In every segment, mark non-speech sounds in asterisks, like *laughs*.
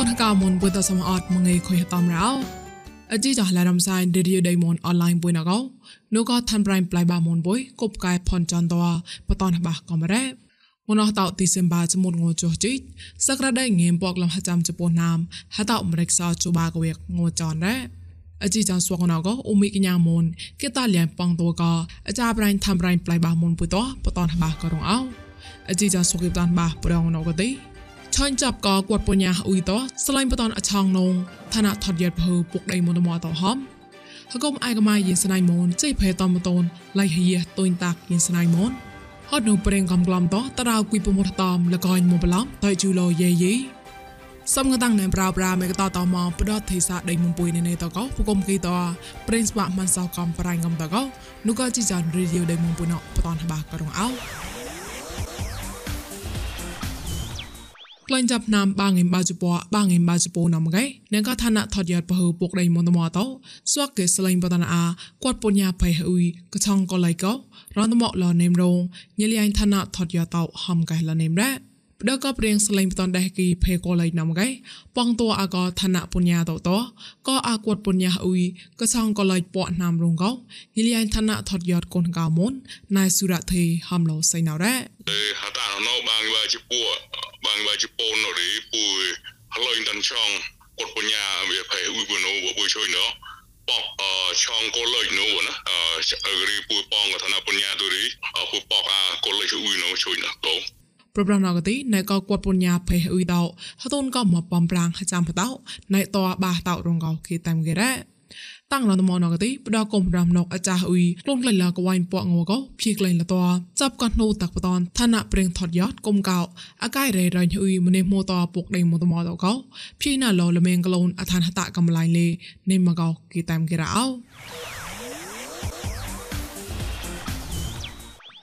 កូនកៅមុនពុតសមអត់មងៃខុយតំរោអជីចឡារំសៃឌីរីដៃមុនអនឡាញពុយណកោនោះក៏ឋានប្រៃប្លៃបាមុនបុយគប់កាយផនចន្តោបតនបះកំរ៉េមនតោទីសិមបាចមុនងចុះជីសក្តាដៃងៀមពកលំហចាំចពោណាមហតោអមរិកសោជបាកវេកងចនរ៉េអជីចានស្វកណកអ៊ូមីកញ្ញាមុនគេតាលៀនប៉ងតូកអចាប្រៃឋានប្រៃប្លៃបាមុនពុយតោបតនបះក៏រងអោអជីចានស្វកតានបាប្រងណកទេ ឆាញ់ចាប់ក៏គាត់ពញ្ញាអ៊ុយតស្លាញ់បតនអឆងនងឋានៈថតយត់ភើពុកដៃមុនមកតហំហកុំអាយកម៉ាយិនស្នៃមូនជ័យភេតំបតូនឡៃហៀតុញតាក់យិនស្នៃមូនហត់នៅប្រេងកំក្លំតតរៅគួយពមុតតំលកយមកបឡំតៃជូឡយេយីសំងតាំងណែប្រៅប្រាមេកតតមកផ្ដត់ទេសាដៃមុំពុយនៅតកោពកុំគីតប្រេងស្វាក់មិនសោកំប្រៃងំតកោនោះក៏ជីចានរីឌីអូដៃមុំពុយណបតនហបាករងអោ ក្លែងចាប់ណាមបាងងិមបាជពបាងងិមបាជពណាំកែនឹងក៏ឋានៈថតយត់ពហពុកដៃមន្តមតោស្វាក់កេស្លែងបតនាអាគាត់ពុញ្ញាភ័យអ៊ុយកឆងក៏ឡៃកោរនមកលនេមរងញលៃឋានៈថតយត់តោហំកែលនេមរ៉ា ផ្ដកក៏ព្រៀងស្លែងបតនដេះគីភេកូឡៃណាំកែប៉ងតួអាកឋានៈពុញ្ញាតោតោក៏អាគាត់ពុញ្ញាអ៊ុយកឆងក៏ឡៃពកណាំរងកោញលៃឋានៈថតយត់កូនកៅមុនណៃសុរៈទេហំឡោសៃណៅរ៉ាអេហតាណោបាងវាជាពួបានបាជប៉ុនរីពួយហឡុយតាន់ឆងកត់បញ្ញាវាផៃអ៊ុយបណូបុយជួយណោបកឆងកលុយណូណាអឺរីពួយបងកថាបញ្ញាទូរីពួយបកអាកលុយជួយណូជួយណោតោ ប្រប្រណកទីណែក៏គាត់ពុញ្ញាភេអ៊ុយតោហតូនក៏មកបំប្រាំងចាំបតោណែតោបាតោរងកោគេតាមគេរ៉ាតាំងឡនមនកទីបដកុំរំណកអាចារ្យអ៊ុយលងក្លែងឡាកវ៉ៃពកងកោភីក្លែងលតោចាប់កត់នូតាក់បតនឋានៈប្រេងថតយត់គុំកោអាកាយរេរញអ៊ុយម្នេះម៉ូតពុកដេម៉ូតម៉តកោភីណាឡលមេងក្លូនអឋានហតកំឡៃលេនេមកោគីតាមគេរ៉ោ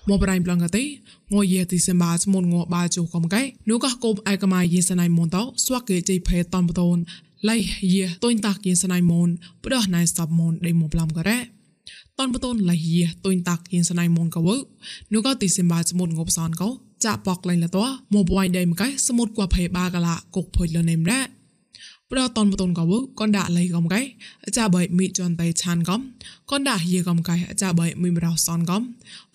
មកប្រៃប្លងកទេងយេទីសិមបាស្មុនងបាជូកំកែនូកកុំអៃកម៉ាយេសណៃមុនតោស្វាក់គេជ័យភេតំបតូនឡៃយេតុញតាគៀនស្នៃមូនផ្ដោះណៃសបមូនដេមកប្លំក៏រ៉តនបតូនឡៃយេតុញតាគៀនស្នៃមូនក៏វនោះក៏ទីសិមបាសមុនងបសានក៏ចាក់បកលែងលតោមកបួយដេមកែសមុទ្រគួភេបាកឡាគុកភុយលនេមរ៉ ប្រតនបតូនក៏វកនដាក់លៃកំកែអាចាបៃមីចនតៃឆានកំកនដាក់យេកំកែអាចាបៃមីមរោសនកំ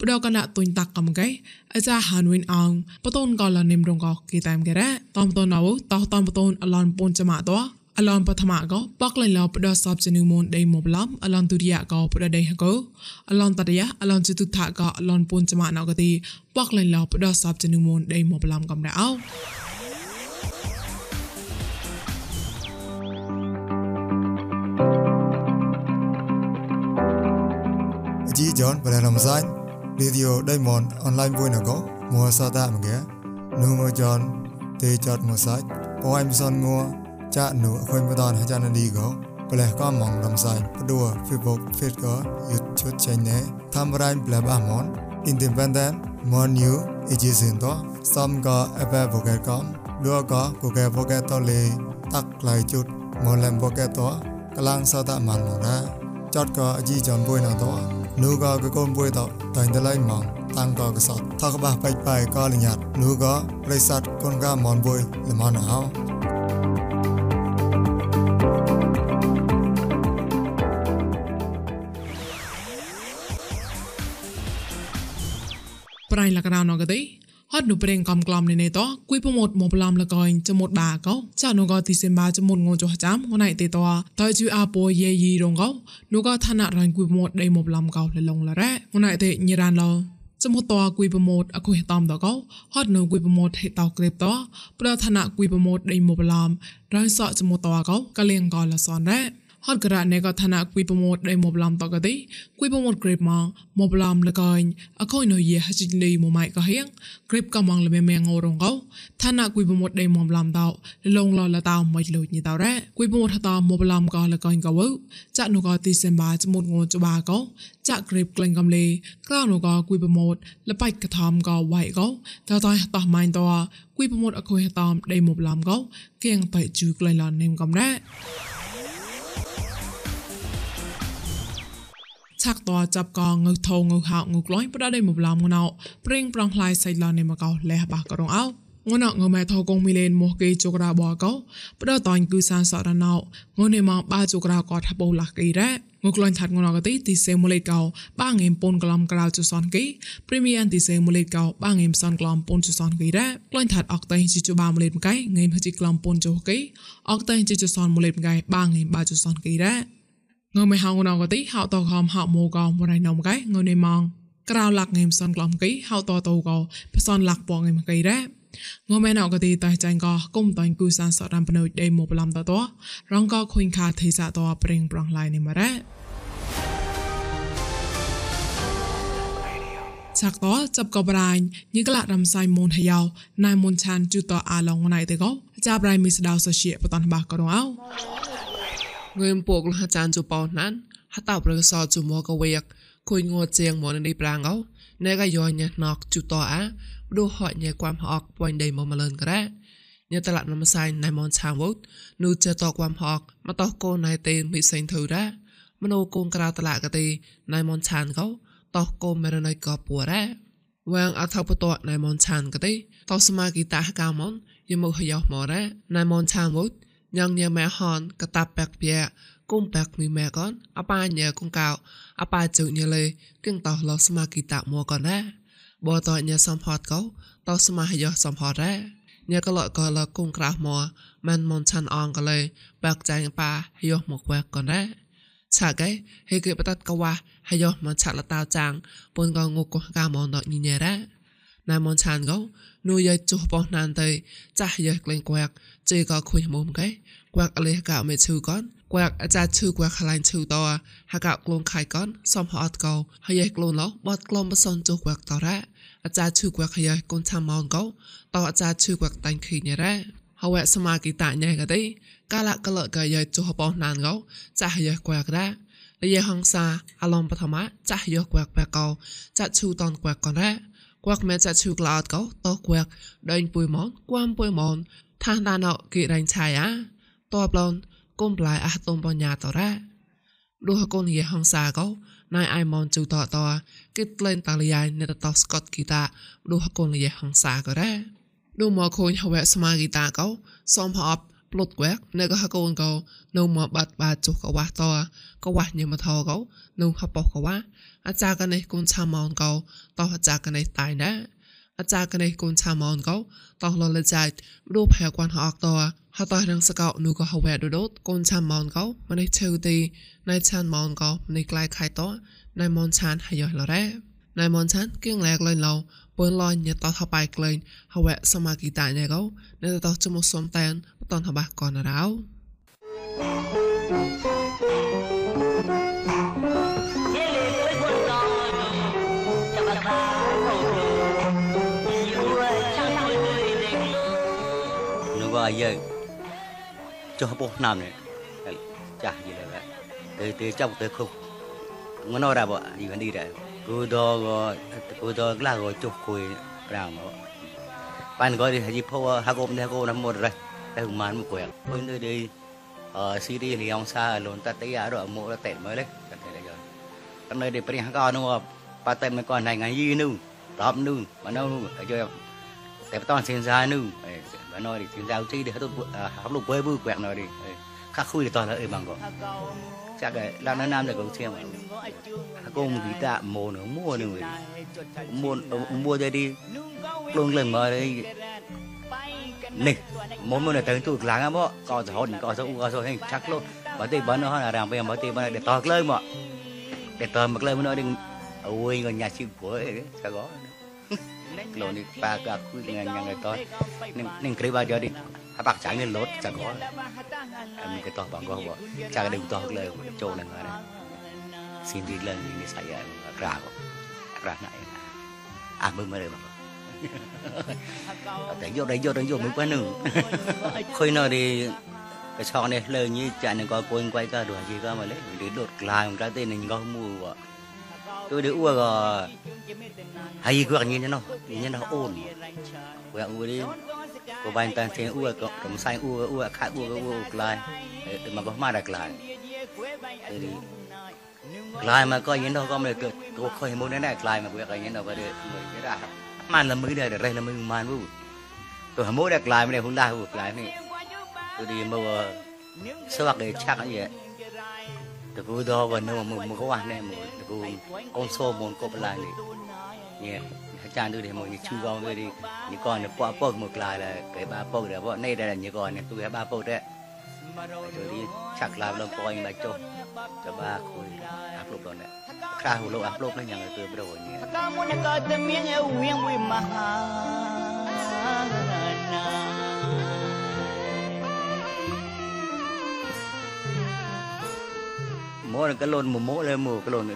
ប្រកនដាក់ទុញតាក់កំកែអាចាហានវិនអងបតូនក៏លនេមរងក៏គេតាមគេរ៉តនបតូនអវតោតនបតូនអឡនពូនចម៉ាតោអឡនបឋមកោបកលឡបដសបជនុមនដេមបឡំអឡនទុរិយកោប្រដេហកោអឡនតរិយអឡនចតុថាកោអឡនពុនចមណកទីបកលឡបដសបជនុមនដេមបឡំកំរោ John và làm sách Lidio Diamond online vui nào có. Mua sa ta mà ghé. Nu mua John thì chọt mua sách có anh son mua cha nụ khuyên mua đòn hay cha nên đi có bà lẽ có mong làm sách bà đùa, Facebook Facebook có YouTube chút chanh nế tham ranh bà bà món. Independent món new ý xin đó xong có ebe vô kè com. Đua có của kè vô kè to lì. Tắc lại chút món làm vô kè to. កលាំងសតមន្មរាចតក៏ជីចំបុយណតោ นะจอดก็อจีจอนป่วยนะตัวนูก็กะกนป่วยต่อตันตะไลมองตังก็กษัตทักบะไปไปก็ลิญัดนูก็บริษัทคนก็มอนป่วยละมันเอาប្រៃលកដៅណកទេហ ត់នុប្រេងកំក្លំនេះតគួយប្រមត់មកប្លំលកអញចមុតបាកោចានុកទីសិមបាចមុតងចោចាំងណៃទេតតើជូអាពោយេយីរងកោនុកឋានៈរងគួយប្រមត់ដៃមកប្លំកោលលងលរ៉ងណៃទេញិរានឡោសមុតតគួយប្រមត់អគុយតំតកោហត់នៅគួយប្រមត់ហេតោក្រេបតប្រឋានៈគួយប្រមត់ដៃមកប្លំរងសក់សមុតតកោកលៀងកោលសនរ៉ ហត់ក្រានេក៏ឋានៈគួយប្រមោតដៃមកឡំតកទេគួយប្រមោតក្រេបមកមកឡំលកញអខុយនៅយេហចិលីមកម៉ៃក៏ហៀងក្រេបក៏មកលមេមងរងកោឋានៈគួយប្រមោតដៃមកឡំតោលងលលតោមិនលុយញីតោរ៉គួយប្រមោតតោមកឡំក៏លកញក៏វចាក់នោះក៏ទីសិមបាចមុតងចបាក៏ចាក់ក្រេបក្លែងកំលេក្រៅនោះក៏គួយប្រមោតលបៃកថមក៏វៃក៏តោតោតោម៉ៃតោគួយប្រមោតអខុយតោដៃមកឡំក៏គៀងបៃជូក្លែងលនេមកំរ៉ា ឆាក់តចាប់កងងើថងងើហៅងើក្លាញ់ប្រដៃមកឡំងណៅព្រៀងប្រងផ្លាយសៃឡននេះមកកោលះបាក់ក៏រងអោងងនងមែថកងមីលេនមកគេជក្រាបកោបដតាញ់គឺសានសរណោងនេមកបាជក្រាកោថាបូលាស់គេរ៉ាងក្លាញ់ថាត់ងនកទីទីសេមូលេកោបាងេមពូនក្លំក្រៅជសនគេព្រីមៀនទីសេមូលេកោបាងេមសនក្លំពូនជសនគេរ៉ាក្លាញ់ថាត់អកតៃជីជបាមូលេមកៃងេមហជីក្លំពូនជោគេអកតៃជីជសនមូលេមកៃបាងេមបាជសនគេរ៉ា ងើមិនហៅងនកទីហៅតខំហៅម៉ូកោមរៃណំកៃងើនេម៉ងក្រៅលាក់ងេមសនក្លំគេហៅតតោកោផ្សនលាក់ពងងេមកៃរ៉ាងមែនអកទីតៃចាញ់ក៏គុំតាញ់គូសានសរំបណុយដេមកប្លំតតរងក៏ខុញខាទេសាតប្រេងប្រងឡៃនេះមករ៉ាចាក់តចាប់ក៏ប្រាញ់ញីក្លារំសៃមុនហយោណៃមុនឆានជូតអាឡងណៃទេក៏ចាប្រៃមីស្ដៅសជាបតនបាក៏រងអោ ងើមពកលះចានជប៉ោណានហតៅប្រកសជុំមកវេកគួយងួជាងមកនេះប្រាងអោណែក៏យោញណកជូតអាព្រោះហត់ញ៉ែความហอกပွင့်ដេមកមលនក្រែញ៉ែតឡាត់នំសៃណៃមនឆាងវូតនូចេតความហอกមកតោកូនណៃទេមិសេងធូរ៉ាមនោកូនក្រៅតឡាកទេណៃមនឆានកោតោកូនមេរណៃកោពួរ៉ាវាងអថបតណៃមនឆានកទេតោសមាគីតាកៅមនយមកហយោមករ៉ាណៃមនឆាងវូត ញ៉ងញ៉ែម៉ែហនកតាប់បែកពីគុំបែកមីម៉ែកនអប៉ាញ៉ែកុងកៅអប៉ាជុញ៉ែលេគឹងតោលសមាគីតាមួកនរ៉ាបើតញ៉ាសំផតកោតោស្មាហយសំផតរ៉ាញ៉ាក៏លក៏លគងក្រៅមកមិនមនឆាន់អងក៏លេបាក់ចាញ់ប៉ាហយមកវែកក៏រ៉ាឆាកែហេគេបតតកវ៉ាហយមកឆាក់លតាចាងពុនកងកកាមនដញញ៉ែរ៉ាណៃមនឆានកោនួយចុះបោះណានទៅចាស់យើក្លែងក្វាក់ ជេក៏ខុញមុំកែគួកអលេះកោមេឈឺកនគួកអាចារ្យឈឺគួកខ្លាញ់ឈឺតោហកក្លូនខៃកនសំហអត់កោហើយឯក្លូនឡោះបត់ក្លំបសនចុះគួកតរ៉ាអាចារ្យឈឺគួកខ្យាយកូនឆាម៉ោនកោតោអាចារ្យឈឺគួកតាញ់ខីញរ៉ាហើយសមាគីតាញ៉ែកទេកាលៈកលកាយចុះបោះណានកោចាស់យះគួករ៉ាលយហងសាអឡំបឋមចាស់យកគួកបែកោចាត់ឈូតនគួកកនរ៉ាគួកមែនចាត់ឈូក្លោតកោតោគួកដេញពួយម៉នគួមពួយម៉ន ឡនគុំប្លាយអះតុំបញ្ញាតរ៉ាលុះកូនយេហងសាកោណៃអៃមនជូតតគិតក្លែងតាលយាយនៅតស្កតគីតាលុះកូនយេហងសាក៏រ៉ាលុះមកខូនហវៈស្មាគីតាកោសំផអបផ្លុតក្វែកនៅក៏ហកូនកោនៅមកបាត់បាចុះកវ៉ាតកវ៉ាញឹមថោកោនៅហបកវ៉ាអាចារ្យកនេះកូនឆាមោនកោតោះអាចារ្យកនេះតៃណា អាចារ្យកនេះកូនឆាមោនកោតោះលលចៃរូបផែគួនហអកតហតរងសកោនូក៏ហវែដូដូតកូនឆាមោនកោម្នេះឈើទីណៃឆានមោនកោម្នេះក្លាយខៃតណៃមនឆានហយ៉លរ៉េណៃមនឆានគៀងលែកលែងឡោពើលញញតថបៃក្លែងហវែសមាគីតាញ៉ែកោនៅតចមុសំតែនបតនហបះក យើងចុះពោះណាំនេះចាស់យីលើទៅទៅចាប់ទៅខុសមិនអរបើយីនេះដែរគូដកគូដក្លាក៏ចុះគួយប្រាំមកបានក៏ហីពោះហាកុំនេះក៏ណាមរ៉េទៅមិនមកគួយអឺនេះ ở Syria thì ông xa lồn ta tới ở đội mộ là tệ mới đấy. Tệ đấy rồi trong nơi để phải hàng con đúng không? Ba tệ mới còn này, ngày gì nu tóm nu mà nâu nu ở chơi แต่ตอนเซนซานึงมาหน่อยดิถึงดาวที่เดี๋ยวเขาต้องหับลูกเว้ยบื้อแกว่งหน่อยดิข้าคุยตอนแล้วเอ้ยมังก็chắc cái đang nói nam này cũng xem cùng thì ta mua nữa mua nữa người mua mua đây đi luôn lần mà đây nè muốn mua này tới tụt láng á bó có số hồn có số có số hay chắc luôn bảo tiền bán nó là rằng bây giờ bảo tiền bán để to lên mà để to mặc lên nó đừng ui người nhà chịu của ấy sao có lô ni pa ka ngang ngang to. Ning ning kri ba jadi habak chang ni lot cha go em cái to bang go bo cha đừng to le cho na nga na xin đi lên ni saya ra go ra na à bơ mơ rồi tại vô đây vô đây vô mới quá nương *laughs* khơi nó đi, cái sọ này, lời như chạy này coi quay cả đuổi gì cả mà lấy. Để đột lại ra tên này ngon mua tôi được uống rồi hay quẹt nhìn thế nó, nhìn thế nào ổn quẹt uống đi. Có vài tay thì uống có cầm sai uống uống khai uống uống lại mà có mà đặt lại. Lại mà coi như nó có mà được có khơi muốn đến này lại mà quẹt như nó có được người cái đã màn là mới đây để đây là mới màn vui tôi hầm mốt đặt lại mà này hôm nay lại này. Tôi đi mua sơ bạc để chắc vậy ဘူတော့ဘနုံမှုမကွာနဲ့မှုတကူအောင်စောမွန်ကပလာလေးညေอาจารย์ดูเดี๋ยวมึงชูกองด้วยดินี่ก่อนเนี่ยป้อป้อมึงกลายเลยเกิดบ้าป้อเดี๋ยวว่าในแต่เนี่ยก่อนเนี่ยตัวแกบ้าป้อได้ตัวนี้ฉักลามลงปอยมาจบจะบ้าคุยอัพลบตอนเนี่ยคราหูโลอัพลบนั่นอย่างตัวไม่โดนเนี่ยกามุนก็จะมีเงี้ยเวียงวิมหานา mỗ cái lôn mù mỗ lên mù cái lôn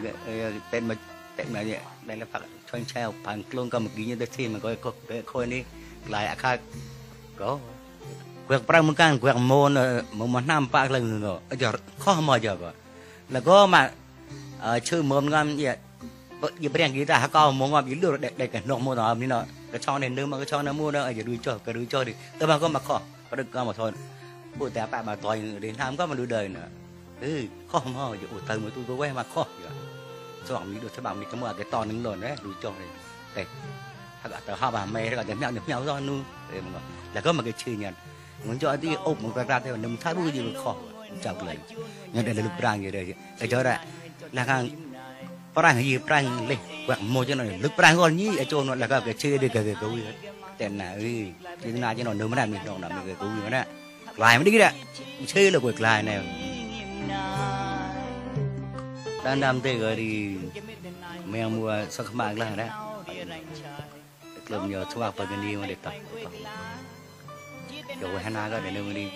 tên mà tên mà nhẹ đây là phật cho chọn treo phản lôn cầm một cái như thế thì mà coi coi coi đi. Lại à khác, có, quẹt prang mung can, quẹt môn ờ, môn môn nam pa lên rồi giờ, khó mà giờ rồi là có mà ờ, chơi mồm ngâm gì giờ bây giờ ta có mồm ngâm gì được, để để cái nọ mồm nào như nó cái cho nên đưa mà, cái cho nó mua nó giờ đưa cho cái đưa cho đi. Tao mà có mà khó, có được có mà thôi. Bụi tạp bà mà toàn đến tham có mà đưa đời nữa. 에이 허머 이제 오다 뭐 tôi quen mà khó giờ cho bảo được cho bảo cái mà cái to nâng lớn đấy? Đuổi cho này. Tệ hay là ha bà mẹ là cái mèo nhập mèo do nu. Là có một cái chữ nhận muốn cho đi ôm một cái ra theo nằm thái đuôi gì khó. Chọc lại nhưng đây là lúc ra như đây. Để cho ra là hàng prang gì prang lên quạt mô cho nó, lúc prang hơn nhí, ở chỗ nó là cái chơi đi cái cái câu tên là ơi chứ na cho nó nấu mà làm mình nó làm cái câu gì đó lại mới đi đó. Chơi là quạt lại này đang làm thế gọi đi. Mẹ mua sắc mạng là đấy? Làm nhiều thứ học bằng đi mà để tập. Rồi hắn nói để nương đi.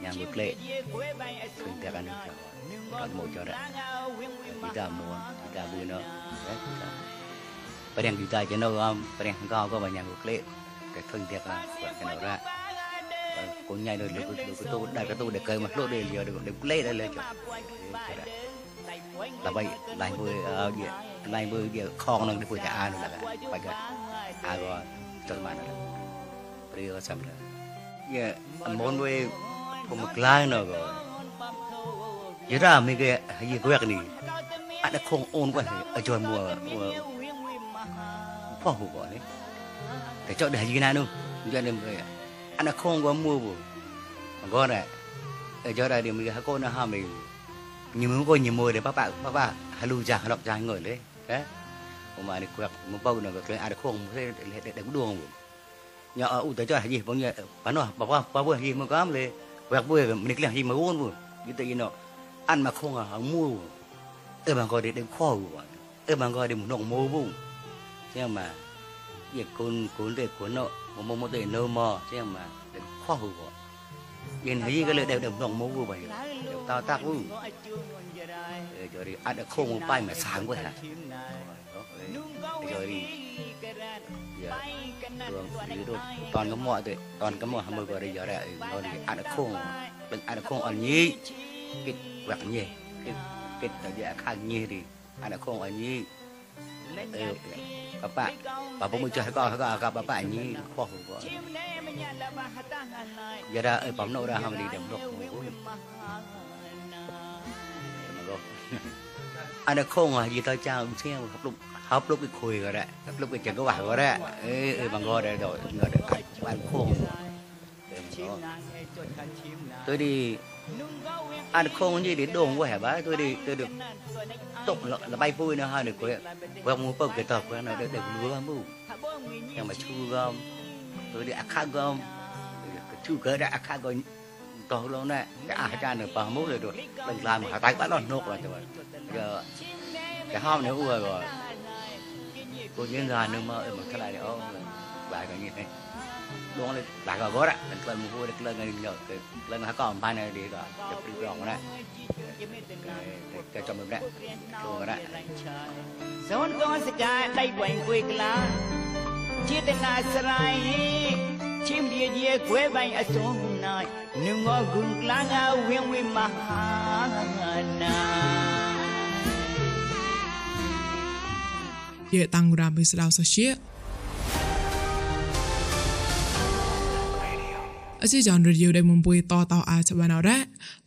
Nhà ngược lệ thường tiệc ăn còn một cho đấy. Đi ra mua đi ra vui nữa đấy bây giờ chúng ta chỉ nấu um bây giờ không có có bằng nhà ngược lệ cái thường tiệc ăn cái nấu ra. Ờ, cũng nhai được được được tu đại cái tu để cười mà lỗ để giờ được được lê đây lên cho. Là vậy, lại vừa ờ, ở gì lại vừa gì con nó đi bui cả nó là phải cái à rồi cho mà nó bây giờ xong rồi. Giờ muốn với không một lai nữa rồi. Giờ ra mình cái gì quẹt này anh đã không ôn quá, ở chỗ mùa mùa phong hủ gọi đấy để cho để gì nào luôn cho nên người anh không có mua bù con này, để cho đại điểm mình hát cô nó hà mình. Nhìn muốn cô nhiều môi để bác bạn, bác bà hà lưu già lọc già người đấy. Đấy mà này quẹt một bao nữa, cái ai được không thế để để đánh đuông nhỏ u tới cho gì bao nhiêu bán nó bảo qua qua buổi gì mà có lệ quẹt buổi mình làm gì mà uống buổi như thế gì nó ăn mà không à không mua ơ bằng gọi để đánh khó ơ bằng gọi để muốn nông mua buổi nhưng mà 이제 군 군대 군어 뭐 뭐도 너머 그냥 막 khohu bộ yên hí cái lời đều đồng đồng mô vô vậy. Tao tác cũng rồi đi ăn được khô một bay mà sáng quá hả? Rồi đi giờ rồi đồ toàn cái mọi tụi toàn cái mọi hàm mơ rồi giờ lại rồi đi ăn được khô đừng ăn được khô ăn nhí cái quạt nhì cái cái tờ giờ khăn nhì đi ăn được không? Ăn nhí ờ, bapak bapak mu chơi con con con bapak ini khoa hùng con giờ ra ở bấm nô ra hầm đi đầm đục *laughs* anh đã không à gì tao cha ông xe mà học lúc học lúc cái khui rồi đấy học lúc cái chân có bảo rồi đấy ê ê bằng rồi, ngồi khôn. Tôi đi ăn không như đến đồ của hẻ bá tôi đi tôi được tụng là, là bay vui nữa hai được quẹt quên mua bông cái tập quên là để được lúa mù nhưng mà chu gom tôi đi ăn khác gom. Chu cỡ đã khác gom to lâu nè cái ăn cha được ba mút rồi rồi. Lần làm mà tay bắt lon nốt rồi rồi. Giờ cái hôm nữa vừa rồi. Cô nhân già nữa mà mà cái này ông bài cái gì này luôn lên lại gọi gót á lên lên một vui lên lên nhờ lên hả còn bài này đi rồi chụp đi rong đấy cái trong mình đấy luôn đấy សូនកោសកាដៃបាញ់គួយក្លាចេតនាស្រ័យឈិមរាជាគួយបាញ់អសុំណាយនឹងងគុំក្លាងអវៀងវិមហាណា ye tang អស៊ីចានរឌីយោដែលមុំបុយតតអាចបានអរ៉ា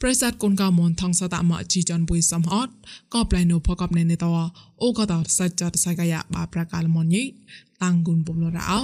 ប្រិស័តគុនកមនថងសតមកជីចានបុយសំហតក៏ប្លែននៅផកបណេនេតអូក៏តសាច់ចាត់សៃកាយាបាប្រកាលមនញីតាំងគុនបំលរ៉ោ